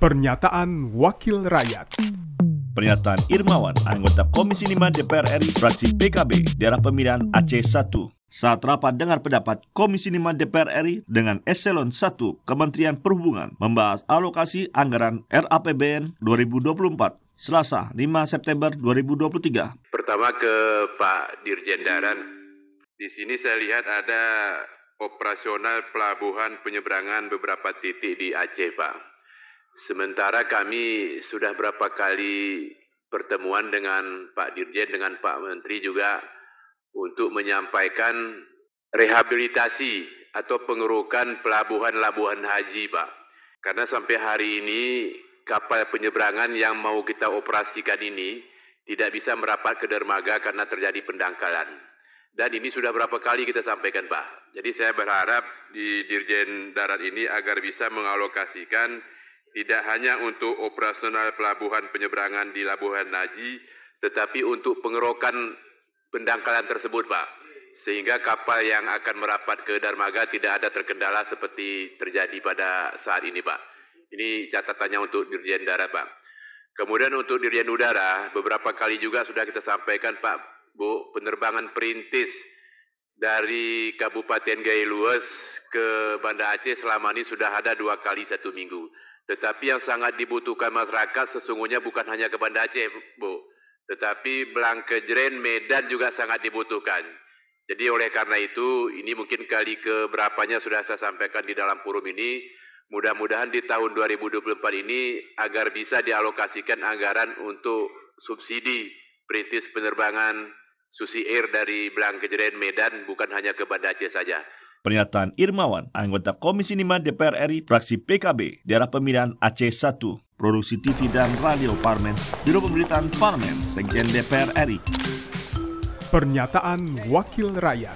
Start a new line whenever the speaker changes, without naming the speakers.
Pernyataan Wakil Rakyat
Pernyataan Irmawan, anggota Komisi 5 DPR RI, fraksi PKB, daerah pemilihan Aceh 1. Saat rapat dengar pendapat Komisi 5 DPR RI dengan Eselon 1 Kementerian Perhubungan membahas alokasi anggaran RAPBN 2024 Selasa 5 September 2023.
Pertama ke Pak Dirjen Darat. Di sini saya lihat ada operasional pelabuhan penyeberangan beberapa titik di Aceh, Pak. Sementara kami sudah berapa kali pertemuan dengan Pak Dirjen, dengan Pak Menteri juga untuk menyampaikan rehabilitasi atau pengerukan pelabuhan-labuhan haji, Pak. Karena sampai hari ini kapal penyeberangan yang mau kita operasikan ini tidak bisa merapat ke dermaga karena terjadi pendangkalan. Dan ini sudah berapa kali kita sampaikan, Pak. Jadi saya berharap di Dirjen Darat ini agar bisa mengalokasikan tidak hanya untuk operasional pelabuhan penyeberangan di Labuhan Naji, tetapi untuk pengerokan pendangkalan tersebut, Pak. Sehingga kapal yang akan merapat ke Darmaga tidak ada terkendala seperti terjadi pada saat ini, Pak. Ini catatannya untuk Dirjen Darat, Pak. Kemudian untuk Dirjen Udara, beberapa kali juga sudah kita sampaikan, Pak, Bu, penerbangan perintis dari Kabupaten Gailues ke Banda Aceh selama ini sudah ada dua kali satu minggu. Tetapi yang sangat dibutuhkan masyarakat sesungguhnya bukan hanya ke Banda Aceh, Bu. Tetapi Blangkejren, Medan juga sangat dibutuhkan. Jadi oleh karena itu, ini mungkin kali keberapanya sudah saya sampaikan di dalam forum ini, mudah-mudahan di tahun 2024 ini agar bisa dialokasikan anggaran untuk subsidi perintis penerbangan Susi Air dari Blangkejren, Medan, bukan hanya ke Banda Aceh saja.
Pernyataan Irmawan, anggota Komisi 5 DPR RI, fraksi PKB, daerah pemilihan Aceh 1, produksi TV dan radio Parmen, Biro Pemberitaan Parmen, Sekjen DPR RI.
Pernyataan Wakil Rakyat